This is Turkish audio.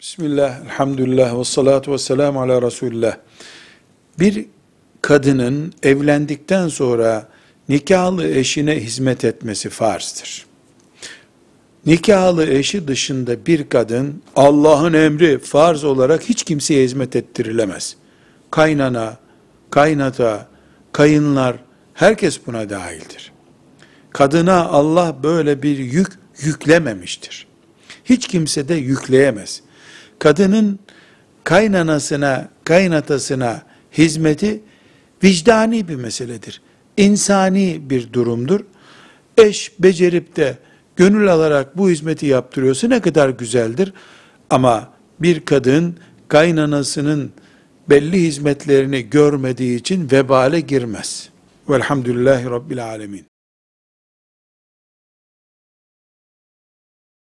Bismillah, elhamdülillah ve salatu ve selamu ala Resulullah. Bir kadının evlendikten sonra nikahlı eşine hizmet etmesi farzdır. Nikahlı eşi dışında bir kadın Allah'ın emri farz olarak hiç kimseye hizmet ettirilemez. Kaynana, kaynata, kayınlar herkes buna dahildir. Kadına Allah böyle bir yük yüklememiştir. Hiç kimse de yükleyemez. Kadının kaynanasına, kaynatasına hizmeti vicdani bir meseledir. İnsani bir durumdur. Eş becerip de gönül alarak bu hizmeti yaptırıyorsa ne kadar güzeldir. Ama bir kadın kaynanasının belli hizmetlerini görmediği için vebale girmez. Velhamdülillahi Rabbil Alemin.